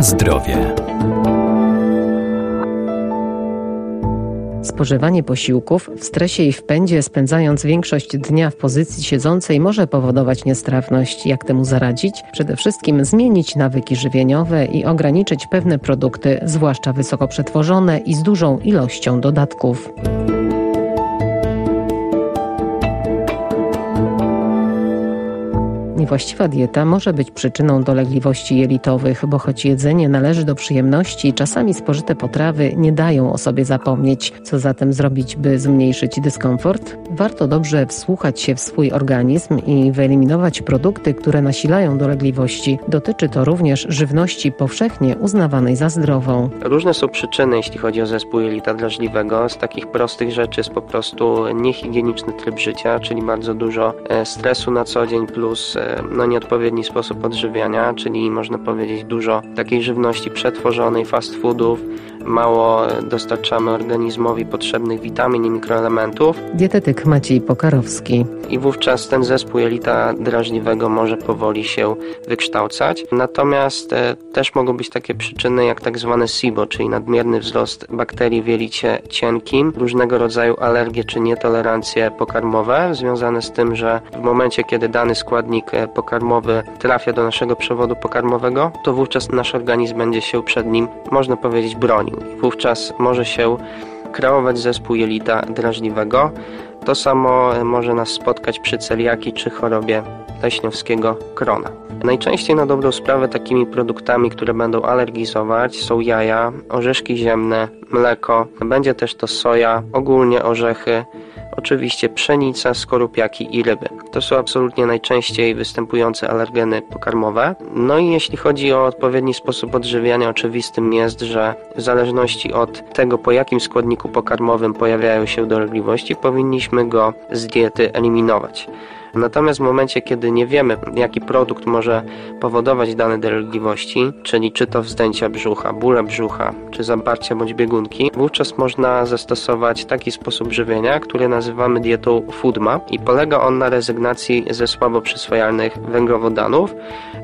Zdrowie. Spożywanie posiłków w stresie i w pędzie, spędzając większość dnia w pozycji siedzącej, może powodować niestrawność. Jak temu zaradzić? Przede wszystkim zmienić nawyki żywieniowe i ograniczyć pewne produkty, zwłaszcza wysoko przetworzone i z dużą ilością dodatków. Niewłaściwa dieta może być przyczyną dolegliwości jelitowych, bo choć jedzenie należy do przyjemności, czasami spożyte potrawy nie dają o sobie zapomnieć. Co zatem zrobić, by zmniejszyć dyskomfort? Warto dobrze wsłuchać się w swój organizm i wyeliminować produkty, które nasilają dolegliwości. Dotyczy to również żywności powszechnie uznawanej za zdrową. Różne są przyczyny, jeśli chodzi o zespół jelita drażliwego. Z takich prostych rzeczy jest po prostu niehigieniczny tryb życia, czyli bardzo dużo e, stresu na co dzień plus e, no, nieodpowiedni sposób odżywiania, czyli można powiedzieć dużo takiej żywności przetworzonej, fast foodów, mało dostarczamy organizmowi potrzebnych witamin i mikroelementów. Dietetyk Maciej Pokarowski. I wówczas ten zespół jelita drażliwego może powoli się wykształcać. Natomiast e, też mogą być takie przyczyny jak tak zwane SIBO, czyli nadmierny wzrost bakterii w jelicie cienkim, różnego rodzaju alergie czy nietolerancje pokarmowe związane z tym, że w momencie kiedy dany składnik e, pokarmowy trafia do naszego przewodu pokarmowego, to wówczas nasz organizm będzie się przed nim, można powiedzieć, bronił. Wówczas może się kreować zespół jelita drażliwego. To samo może nas spotkać przy celiaki czy chorobie leśniowskiego krona. Najczęściej na dobrą sprawę takimi produktami, które będą alergizować są jaja, orzeszki ziemne, mleko, będzie też to soja, ogólnie orzechy, oczywiście pszenica, skorupiaki i ryby. To są absolutnie najczęściej występujące alergeny pokarmowe. No i jeśli chodzi o odpowiedni sposób odżywiania, oczywistym jest, że w zależności od tego, po jakim składniku pokarmowym pojawiają się dolegliwości, powinniśmy go z diety eliminować. Natomiast w momencie, kiedy nie wiemy, jaki produkt może powodować dane dolegliwości, czyli czy to wzdęcia brzucha, bóle brzucha, czy zaparcia bądź biegunki, wówczas można zastosować taki sposób żywienia, który nazywamy dietą FOODMA i polega on na rezygnacji ze słabo przyswajalnych węglowodanów.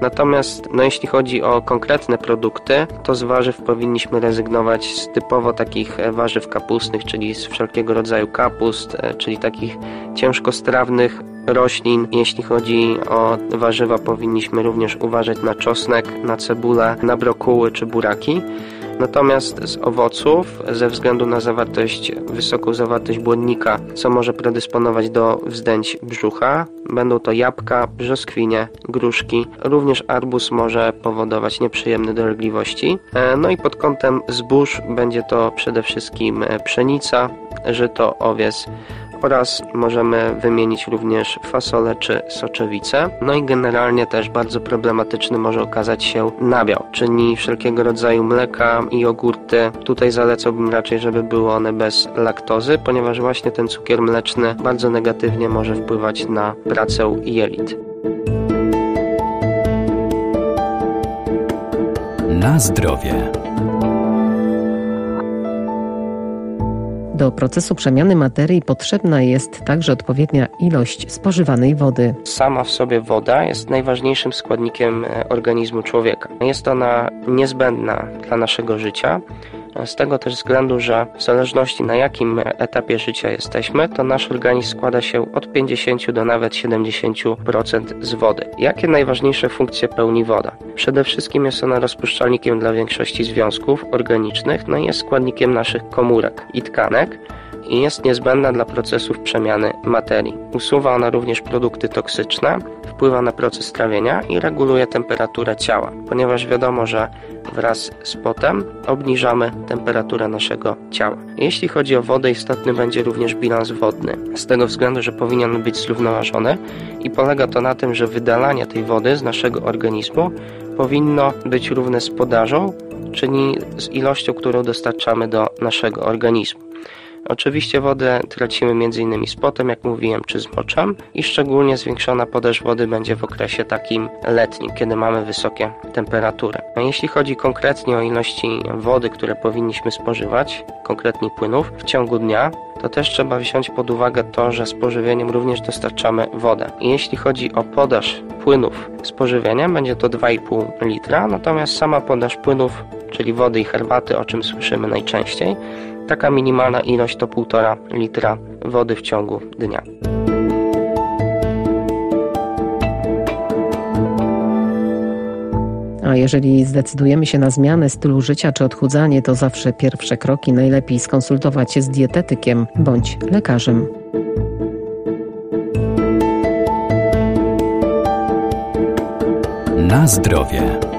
Natomiast no, jeśli chodzi o konkretne produkty, to z warzyw powinniśmy rezygnować z typowo takich warzyw kapustnych, czyli z wszelkiego rodzaju kapust, e, czyli takich ciężkostrawnych roślin. Jeśli chodzi o warzywa, powinniśmy również uważać na czosnek, na cebulę, na brokuły czy buraki. Natomiast z owoców, ze względu na zawartość, wysoką zawartość błonnika, co może predysponować do wzdęć brzucha, będą to jabłka, brzoskwinie, gruszki. Również arbuz może powodować nieprzyjemne dolegliwości. E, no i pod kątem zbóż będzie to przede wszystkim pszenica, żyto, owies, oraz możemy wymienić również fasolę czy soczewicę. No i generalnie też bardzo problematyczny może okazać się nabiał, czyli wszelkiego rodzaju mleka i jogurty. Tutaj zalecałbym raczej, żeby były one bez laktozy, ponieważ właśnie ten cukier mleczny bardzo negatywnie może wpływać na pracę jelit. Na zdrowie. Do procesu przemiany materii potrzebna jest także odpowiednia ilość spożywanej wody. Sama w sobie woda jest najważniejszym składnikiem e, organizmu człowieka. Jest ona niezbędna dla naszego życia. Z tego też względu, że w zależności na jakim etapie życia jesteśmy, to nasz organizm składa się od 50 do nawet 70% z wody. Jakie najważniejsze funkcje pełni woda? Przede wszystkim jest ona rozpuszczalnikiem dla większości związków organicznych, no i jest składnikiem naszych komórek i tkanek i jest niezbędna dla procesów przemiany materii. Usuwa ona również produkty toksyczne, wpływa na proces trawienia i reguluje temperaturę ciała, ponieważ wiadomo, że wraz z potem obniżamy temperaturę naszego ciała. Jeśli chodzi o wodę, istotny będzie również bilans wodny, z tego względu, że powinien być zrównoważony i polega to na tym, że wydalanie tej wody z naszego organizmu powinno być równe z podażą, czyli z ilością, którą dostarczamy do naszego organizmu. Oczywiście wodę tracimy m.in. z potem, jak mówiłem, czy z moczem i szczególnie zwiększona podaż wody będzie w okresie takim letnim, kiedy mamy wysokie temperatury. A jeśli chodzi konkretnie o ilości wody, które powinniśmy spożywać, konkretnie płynów, w ciągu dnia, to też trzeba wziąć pod uwagę to, że z pożywieniem również dostarczamy wodę. I jeśli chodzi o podaż płynów z pożywieniem, będzie to 2,5 litra, natomiast sama podaż płynów, czyli wody i herbaty, o czym słyszymy najczęściej, taka minimalna ilość to 1,5 litra wody w ciągu dnia. A jeżeli zdecydujemy się na zmianę stylu życia czy odchudzanie, to zawsze pierwsze kroki najlepiej skonsultować się z dietetykiem bądź lekarzem. Na zdrowie.